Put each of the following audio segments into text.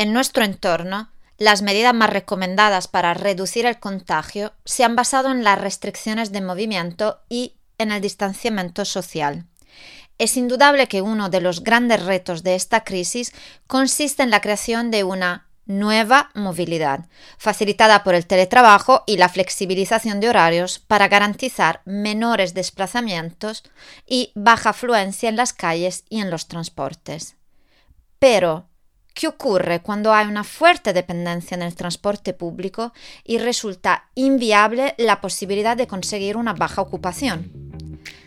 En nuestro entorno, las medidas más recomendadas para reducir el contagio se han basado en las restricciones de movimiento y en el distanciamiento social. Es indudable que uno de los grandes retos de esta crisis consiste en la creación de una nueva movilidad, facilitada por el teletrabajo y la flexibilización de horarios para garantizar menores desplazamientos y baja afluencia en las calles y en los transportes. Pero, ¿qué ocurre cuando hay una fuerte dependencia en el transporte público y resulta inviable la posibilidad de conseguir una baja ocupación?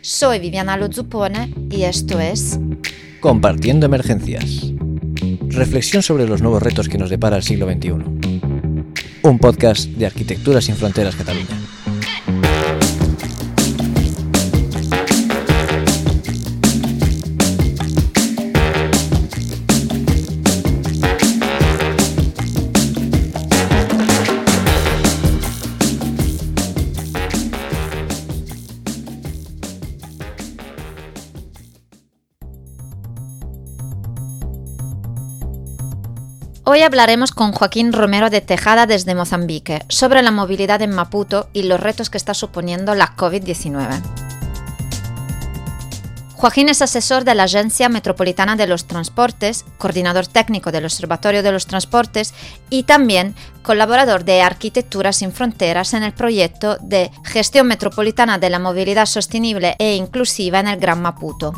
Soy Viviana Lozupone y esto es Compartiendo Emergencias reflexión sobre los nuevos retos que nos depara el siglo XXI. Un podcast de Arquitectura sin Fronteras Cataluña. Hoy hablaremos con Joaquín Romero de Tejada desde Mozambique sobre la movilidad en Maputo y los retos que está suponiendo la COVID-19. Joaquín es asesor de la Agencia Metropolitana de los Transportes, coordinador técnico del Observatorio de los Transportes y también colaborador de Arquitectura sin Fronteras en el proyecto de Gestión Metropolitana de la Movilidad Sostenible e Inclusiva en el Gran Maputo.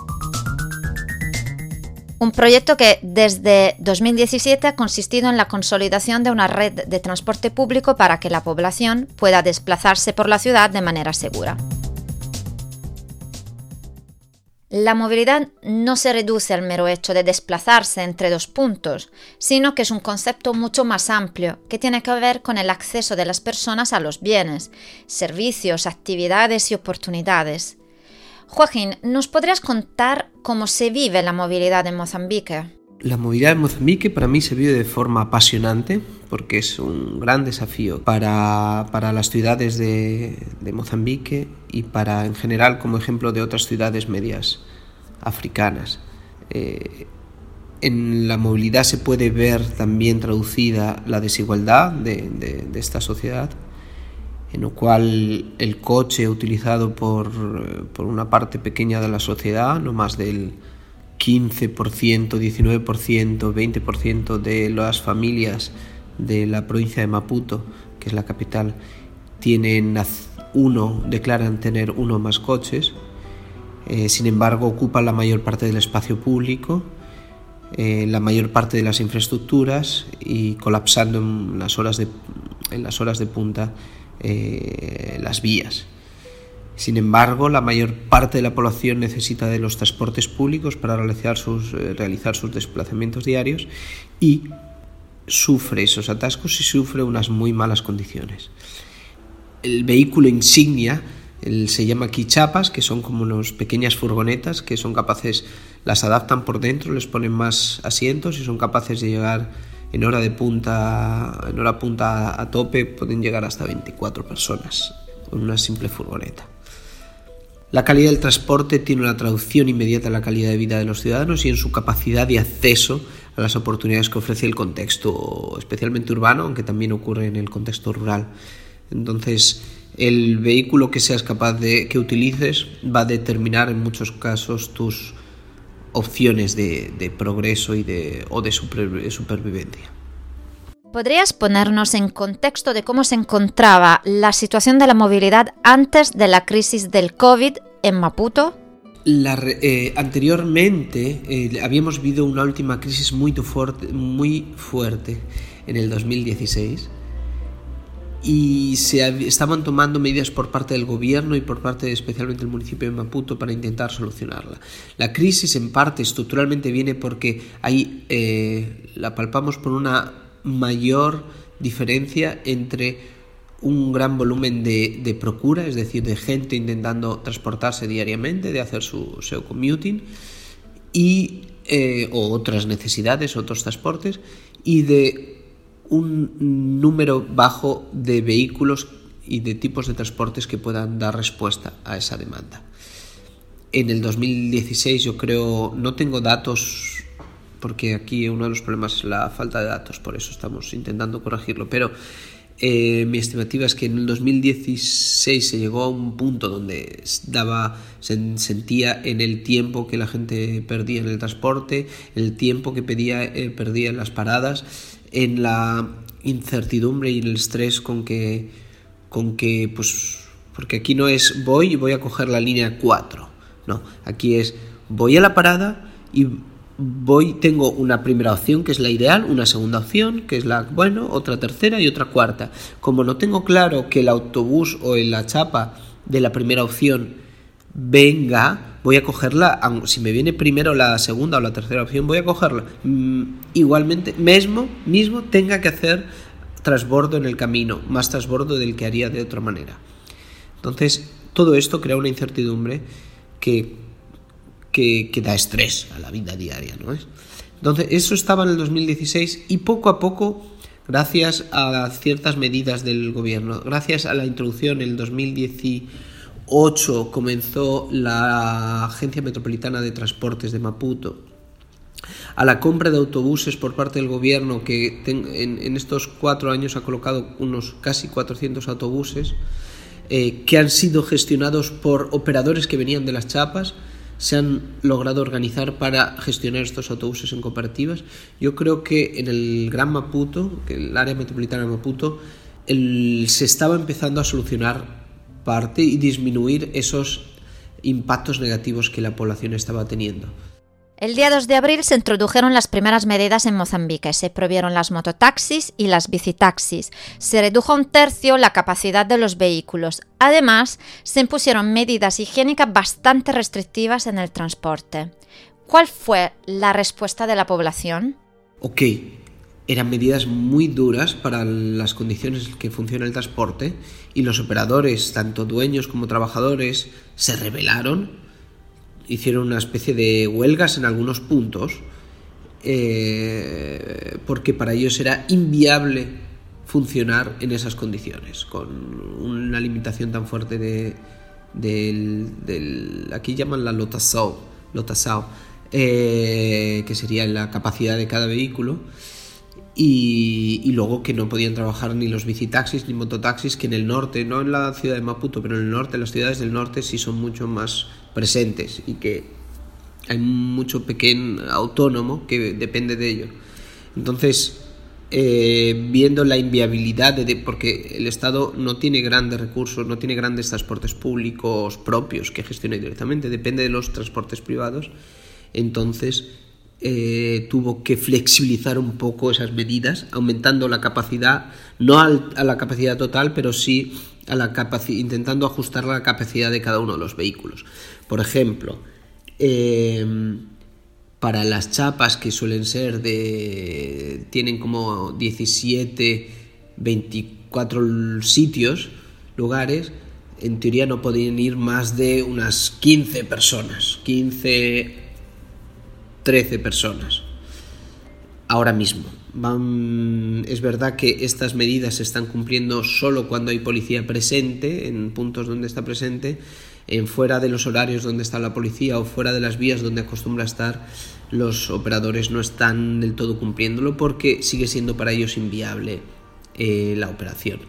Un proyecto que desde 2017 ha consistido en la consolidación de una red de transporte público para que la población pueda desplazarse por la ciudad de manera segura. La movilidad no se reduce al mero hecho de desplazarse entre dos puntos, sino que es un concepto mucho más amplio que tiene que ver con el acceso de las personas a los bienes, servicios, actividades y oportunidades. Joaquín, ¿nos podrías contar cómo se vive la movilidad en Mozambique? La movilidad en Mozambique para mí se vive de forma apasionante porque es un gran desafío para, las ciudades de, Mozambique y para en general como ejemplo de otras ciudades medias africanas. Eh, en la movilidad se puede ver también traducida la desigualdad de esta sociedad en lo cual el coche utilizado por, una parte pequeña de la sociedad, no más del 15%, 19%, 20% de las familias de la provincia de Maputo, que es la capital, tienen uno, declaran tener uno más coches. Eh, sin embargo, ocupa la mayor parte del espacio público, eh, la mayor parte de las infraestructuras y colapsando en las horas de, en las horas de punta eh, las vías. Sin embargo, la mayor parte de la población necesita de los transportes públicos para realizar sus, eh, desplazamientos diarios y sufre esos atascos y sufre unas muy malas condiciones. El vehículo insignia se llama aquí chapas, que son como unas pequeñas furgonetas que son capaces, las adaptan por dentro, les ponen más asientos y son capaces de llegar en hora de punta, en hora punta a tope pueden llegar hasta 24 personas con una simple furgoneta. La calidad del transporte tiene una traducción inmediata en la calidad de vida de los ciudadanos y en su capacidad de acceso a las oportunidades que ofrece el contexto, especialmente urbano, aunque también ocurre en el contexto rural. Entonces, el vehículo que seas capaz de que utilices va a determinar en muchos casos tus opciones de, progreso y de, o de supervivencia. ¿Podrías ponernos en contexto de cómo se encontraba la situación de la movilidad antes de la crisis del COVID en Maputo? Eh, anteriormente eh, habíamos vivido una última crisis muy fuerte, muy fuerte en el 2016 y se estaban tomando medidas por parte del gobierno y por parte especialmente del municipio de Maputo para intentar solucionarla. La crisis en parte estructuralmente viene porque ahí eh, la palpamos por una mayor diferencia entre un gran volumen de, procura, es decir, de gente intentando transportarse diariamente, de hacer su SEO commuting, y, eh, o otras necesidades, otros transportes, y de un número bajo de vehículos y de tipos de transportes que puedan dar respuesta a esa demanda. En el 2016 yo creo, no tengo datos porque aquí uno de los problemas es la falta de datos, por eso estamos intentando corregirlo. Pero eh, mi estimativa es que en el 2016 se llegó a un punto donde daba, se sentía en el tiempo que la gente perdía en el transporte, el tiempo que eh, perdía en las paradas, en la incertidumbre y el estrés con que, con que, pues, porque aquí no es voy y voy a coger la línea 4, no, aquí es voy a la parada y voy, tengo una primera opción que es la ideal, una segunda opción que es la bueno, otra tercera y otra cuarta. Como no tengo claro que el autobús o la chapa de la primera opción venga, voy a cogerla, si me viene primero la segunda o la tercera opción, voy a cogerla. Mm, igualmente, mismo, mismo tenga que hacer trasbordo en el camino, más trasbordo del que haría de otra manera. Entonces, todo esto crea una incertidumbre que que, da estrés a la vida diaria, ¿no es? Entonces, eso estaba en el 2016 y poco a poco, gracias a ciertas medidas del gobierno, gracias a la introducción en el 2018 comenzó la Agencia Metropolitana de Transportes de Maputo, a la compra de autobuses por parte del gobierno, que en, estos cuatro años ha colocado unos casi 400 autobuses, eh, que han sido gestionados por operadores que venían de las chapas, se han logrado organizar para gestionar estos autobuses en cooperativas. Yo creo que en el Gran Maputo, que el área metropolitana de Maputo, se estaba empezando a solucionar parte y disminuir esos impactos negativos que la población estaba teniendo. El día 2 de abril se introdujeron las primeras medidas en Mozambique. Se prohibieron las mototaxis y las bicitaxis. Se redujo un tercio la capacidad de los vehículos. Además, se impusieron medidas higiénicas bastante restrictivas en el transporte. ¿Cuál fue la respuesta de la población? Ok, eran medidas muy duras para las condiciones en que funciona el transporte y los operadores, tanto dueños como trabajadores, se rebelaron hicieron una especie de huelgas en algunos puntos eh, porque para ellos era inviable funcionar en esas condiciones, con una limitación tan fuerte de, del, aquí llaman la lotasao, lotasao eh, que sería la capacidad de cada vehículo, y, luego que no podían trabajar ni los bicitaxis ni mototaxis, que en el norte, no en la ciudad de Maputo, pero en el norte, las ciudades del norte sí son mucho más presentes y que hay mucho pequeño autónomo que depende de ello. Entonces, eh, viendo la inviabilidad de, porque el Estado no tiene grandes recursos, no tiene grandes transportes públicos propios que gestione directamente, depende de los transportes privados, entonces eh, tuvo que flexibilizar un poco esas medidas, aumentando la capacidad, no a la capacidad total, pero sí a la intentando ajustar la capacidad de cada uno de los vehículos. Por ejemplo, em, para las chapas que suelen ser de... tienen como 17, 24 sitios, lugares, en teoría no podían ir más de unas 15 personas, 15, 13 personas, ahora mismo. Van, es verdad que estas medidas se están cumpliendo solo cuando hay policía presente, en puntos donde está presente, en fuera de los horarios donde está la policía o fuera de las vías donde acostumbra estar, los operadores no están del todo cumpliéndolo porque sigue siendo para ellos inviable eh, la operación.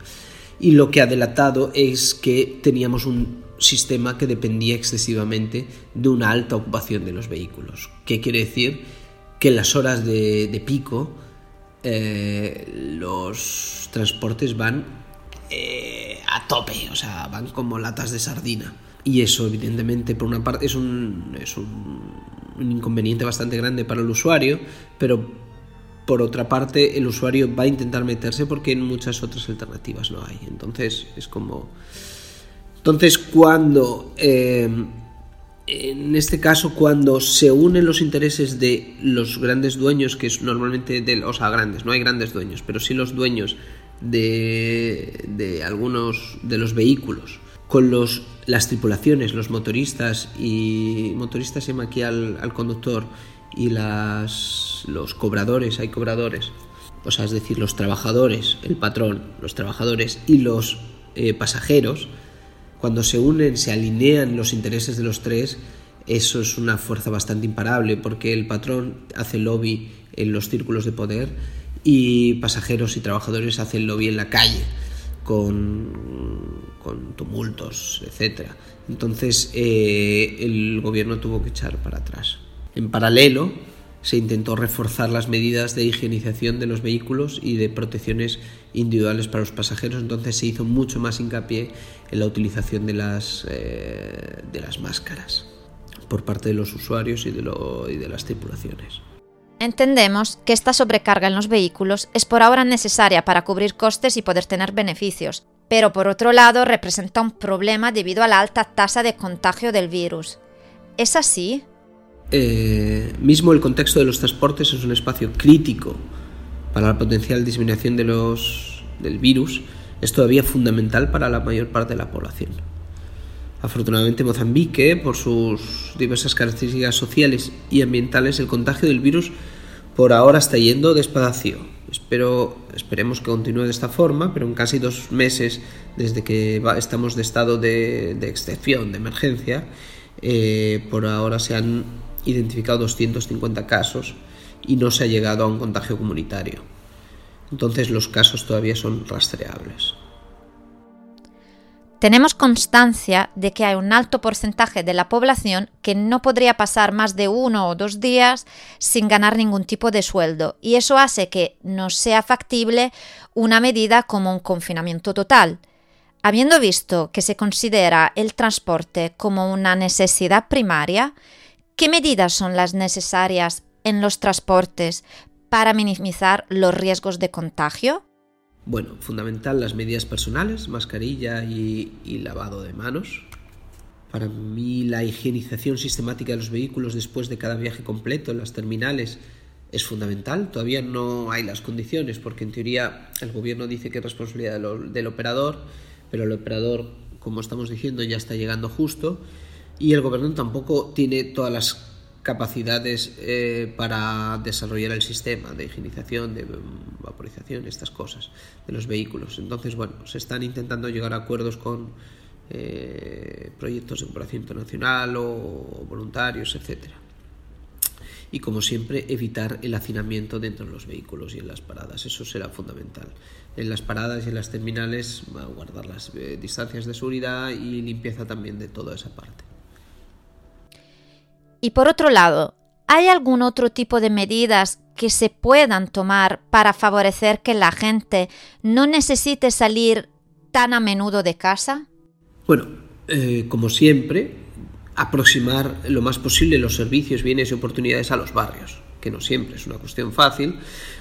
Y lo que ha delatado es que teníamos un sistema que dependía excesivamente de una alta ocupación de los vehículos. ¿Qué quiere decir? Que en las horas de, pico eh, los transportes van eh, a tope, o sea, van como latas de sardina. Y eso, evidentemente, por una parte es un, es un, inconveniente bastante grande para el usuario, pero por otra parte el usuario va a intentar meterse porque en muchas otras alternativas no hay. Entonces es como... Entonces cuando... Eh, en este caso, cuando se unen los intereses de los grandes dueños, que es normalmente de, o sea, grandes, no hay grandes dueños, pero sí los dueños de, de algunos de los vehículos, con los, las tripulaciones, los motoristas y motoristas se llama aquí al, conductor y las, los cobradores, hay cobradores, o sea, es decir, los trabajadores, el patrón, los trabajadores y los eh, pasajeros, cuando se unen, se alinean los intereses de los tres, eso es una fuerza bastante imparable porque el patrón hace lobby en los círculos de poder y pasajeros y trabajadores hacen lobby en la calle con, tumultos, etc. Entonces eh, el gobierno tuvo que echar para atrás. En paralelo, se intentó reforzar las medidas de higienización de los vehículos y de protecciones individuales para los pasajeros, entonces se hizo mucho más hincapié en la utilización de las, eh, de las máscaras por parte de los usuarios y de, lo, y de las tripulaciones. Entendemos que esta sobrecarga en los vehículos es por ahora necesaria para cubrir costes y poder tener beneficios, pero por otro lado representa un problema debido a la alta tasa de contagio del virus. ¿Es así? Eh, mismo el contexto de los transportes es un espacio crítico para la potencial disminución de los, del virus, es todavía fundamental para la mayor parte de la población. Afortunadamente Mozambique, por sus diversas características sociales y ambientales, el contagio del virus por ahora está yendo despacio. Espero, esperemos que continúe de esta forma, pero en casi dos meses desde que estamos de estado de, excepción, de emergencia, eh, por ahora se han identificado 250 casos y no se ha llegado a un contagio comunitario. Entonces los casos todavía son rastreables. Tenemos constancia de que hay un alto porcentaje de la población que no podría pasar más de uno o dos días sin ganar ningún tipo de sueldo y eso hace que no sea factible una medida como un confinamiento total. Habiendo visto que se considera el transporte como una necesidad primaria, ¿qué medidas son las necesarias en los transportes para minimizar los riesgos de contagio? Bueno, fundamental las medidas personales, mascarilla y, lavado de manos. Para mí la higienización sistemática de los vehículos después de cada viaje completo en las terminales es fundamental. Todavía no hay las condiciones porque en teoría el gobierno dice que es responsabilidad del operador, pero el operador, como estamos diciendo, ya está llegando justo y el gobierno tampoco tiene todas las capacidades eh, para desarrollar el sistema de higienización, de vaporización, estas cosas de los vehículos. Entonces, bueno, se están intentando llegar a acuerdos con eh, proyectos de cooperación internacional o voluntarios, etcétera. Y como siempre, evitar el hacinamiento dentro de los vehículos y en las paradas. Eso será fundamental. En las paradas y en las terminales, guardar las eh, distancias de seguridad y limpieza también de toda esa parte. Y por otro lado, ¿hay algún otro tipo de medidas que se puedan tomar para favorecer que la gente no necesite salir tan a menudo de casa? Bueno, eh, como siempre, aproximar lo más posible los servicios, bienes y oportunidades a los barrios, que no siempre es una cuestión fácil.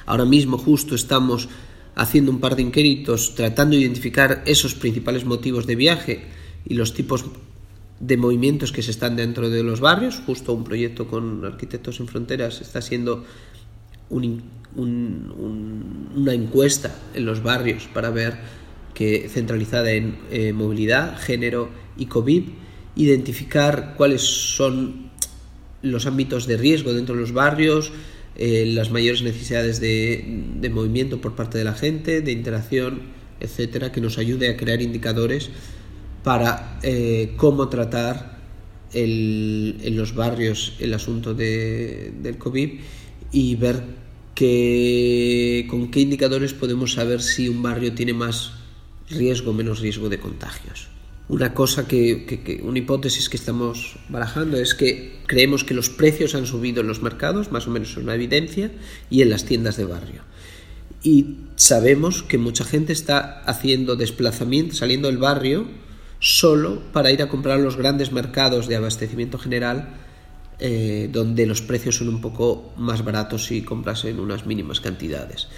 Ahora mismo justo estamos haciendo un par de inquéritos tratando de identificar esos principales motivos de viaje y los tipos de movimientos que se están dentro de los barrios. Justo un proyecto con Arquitectos en Fronteras está siendo una encuesta en los barrios para ver que centralizada en eh, movilidad, género y COVID, identificar cuáles son los ámbitos de riesgo dentro de los barrios, eh, las mayores necesidades de, de movimiento por parte de la gente, de interacción, etcétera, que nos ayude a crear indicadores para eh, cómo tratar en los barrios el asunto del COVID y ver con qué indicadores podemos saber si un barrio tiene más riesgo o menos riesgo de contagios. Una cosa que, una hipótesis que estamos barajando es que creemos que los precios han subido en los mercados, más o menos es una evidencia, y en las tiendas de barrio. Y sabemos que mucha gente está haciendo desplazamiento, saliendo del barrio solo para ir a comprar los grandes mercados de abastecimiento general eh, donde los precios son un poco más baratos si compras en unas mínimas cantidades.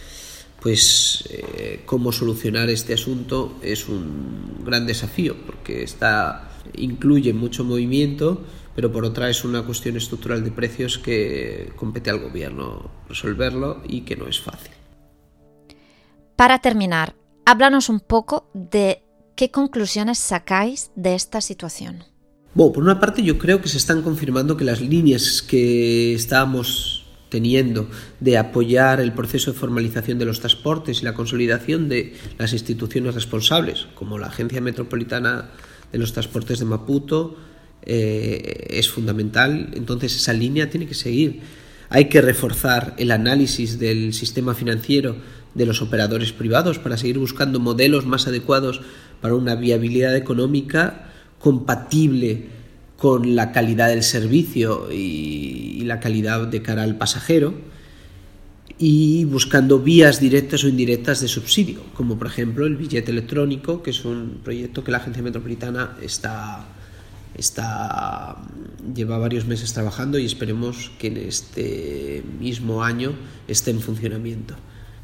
Pues eh, cómo solucionar este asunto es un gran desafío porque está, incluye mucho movimiento, pero por otra es una cuestión estructural de precios que compete al gobierno resolverlo y que no es fácil. Para terminar, háblanos un poco de ¿Qué conclusiones sacáis de esta situación? Bueno, por una parte yo creo que se están confirmando que las líneas que estábamos teniendo de apoyar el proceso de formalización de los transportes y la consolidación de las instituciones responsables, como la Agencia Metropolitana de los Transportes de Maputo eh, es fundamental, entonces esa línea tiene que seguir. Hay que reforzar el análisis del sistema financiero de los operadores privados para seguir buscando modelos más adecuados para una viabilidad económica compatible con la calidad del servicio y, la calidad de cara al pasajero y buscando vías directas o indirectas de subsidio, como por ejemplo el billete electrónico, que es un proyecto que la Agencia Metropolitana está, está lleva varios meses trabajando y esperemos que en este mismo año esté en funcionamiento.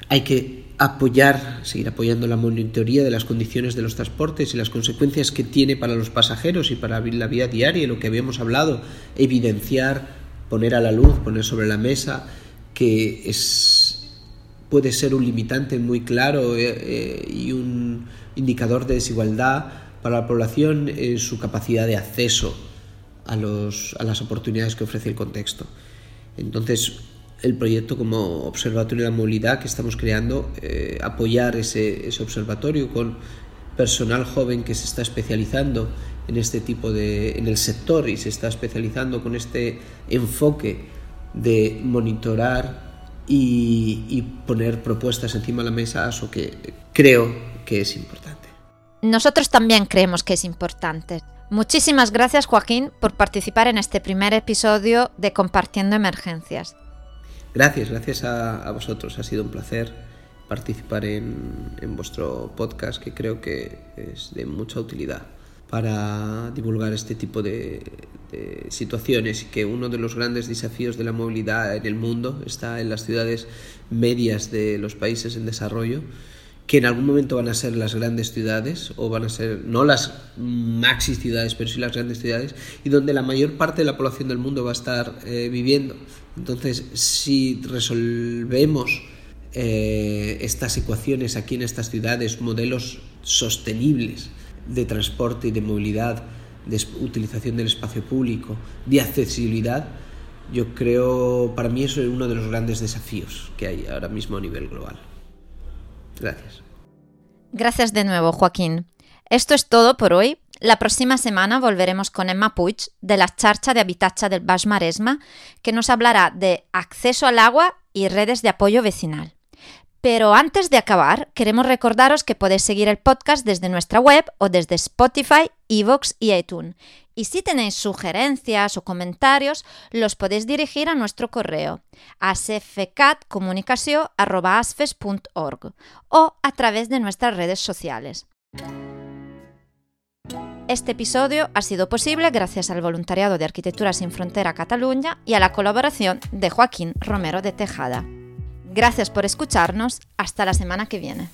Hay que apoyar, seguir apoyando la monitoría de las condiciones de los transportes y las consecuencias que tiene para los pasajeros y para la vida diaria, lo que habíamos hablado, evidenciar, poner a la luz, poner sobre la mesa que es, puede ser un limitante muy claro eh, eh, y un indicador de desigualdad para la población en su capacidad de acceso a, los, a las oportunidades que ofrece el contexto. Entonces, el proyecto como Observatorio de la Movilidad que estamos creando, eh, apoyar ese, observatorio con personal joven que se está especializando en este tipo de, en el sector y se está especializando con este enfoque de monitorar y, y poner propuestas encima de la mesa, eso que creo que es importante. Nosotros también creemos que es importante. Muchísimas gracias Joaquín por participar en este primer episodio de Compartiendo Emergencias. Gracias, gracias a, vosotros. Ha sido un placer participar en, vuestro podcast que creo que es de mucha utilidad para divulgar este tipo de, de, situaciones que uno de los grandes desafíos de la movilidad en el mundo está en las ciudades medias de los países en desarrollo que en algún momento van a ser las grandes ciudades, o van a ser no las maxi ciudades, pero sí las grandes ciudades, y donde la mayor parte de la población del mundo va a estar eh, viviendo. Entonces, si resolvemos eh, estas ecuaciones aquí en estas ciudades, modelos sostenibles de transporte y de movilidad, de utilización del espacio público, de accesibilidad, yo creo, para mí eso es uno de los grandes desafíos que hay ahora mismo a nivel global. Gracias. Gracias de nuevo, Joaquín. Esto es todo por hoy. La próxima semana volveremos con Emma Puig de la Charcha de Habitacha del Baix Maresma, que nos hablará de acceso al agua y redes de apoyo vecinal. Pero antes de acabar, queremos recordaros que podéis seguir el podcast desde nuestra web o desde Spotify, Evox y iTunes. Y si tenéis sugerencias o comentarios, los podéis dirigir a nuestro correo asfcatcomunicació.org o a través de nuestras redes sociales. Este episodio ha sido posible gracias al voluntariado de Arquitectura Sin Frontera Cataluña y a la colaboración de Joaquín Romero de Tejada. Gracias por escucharnos. Hasta la semana que viene.